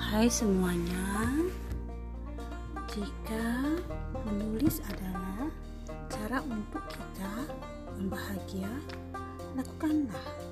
Hai semuanya, jika menulis adalah cara untuk kita membahagia, lakukanlah.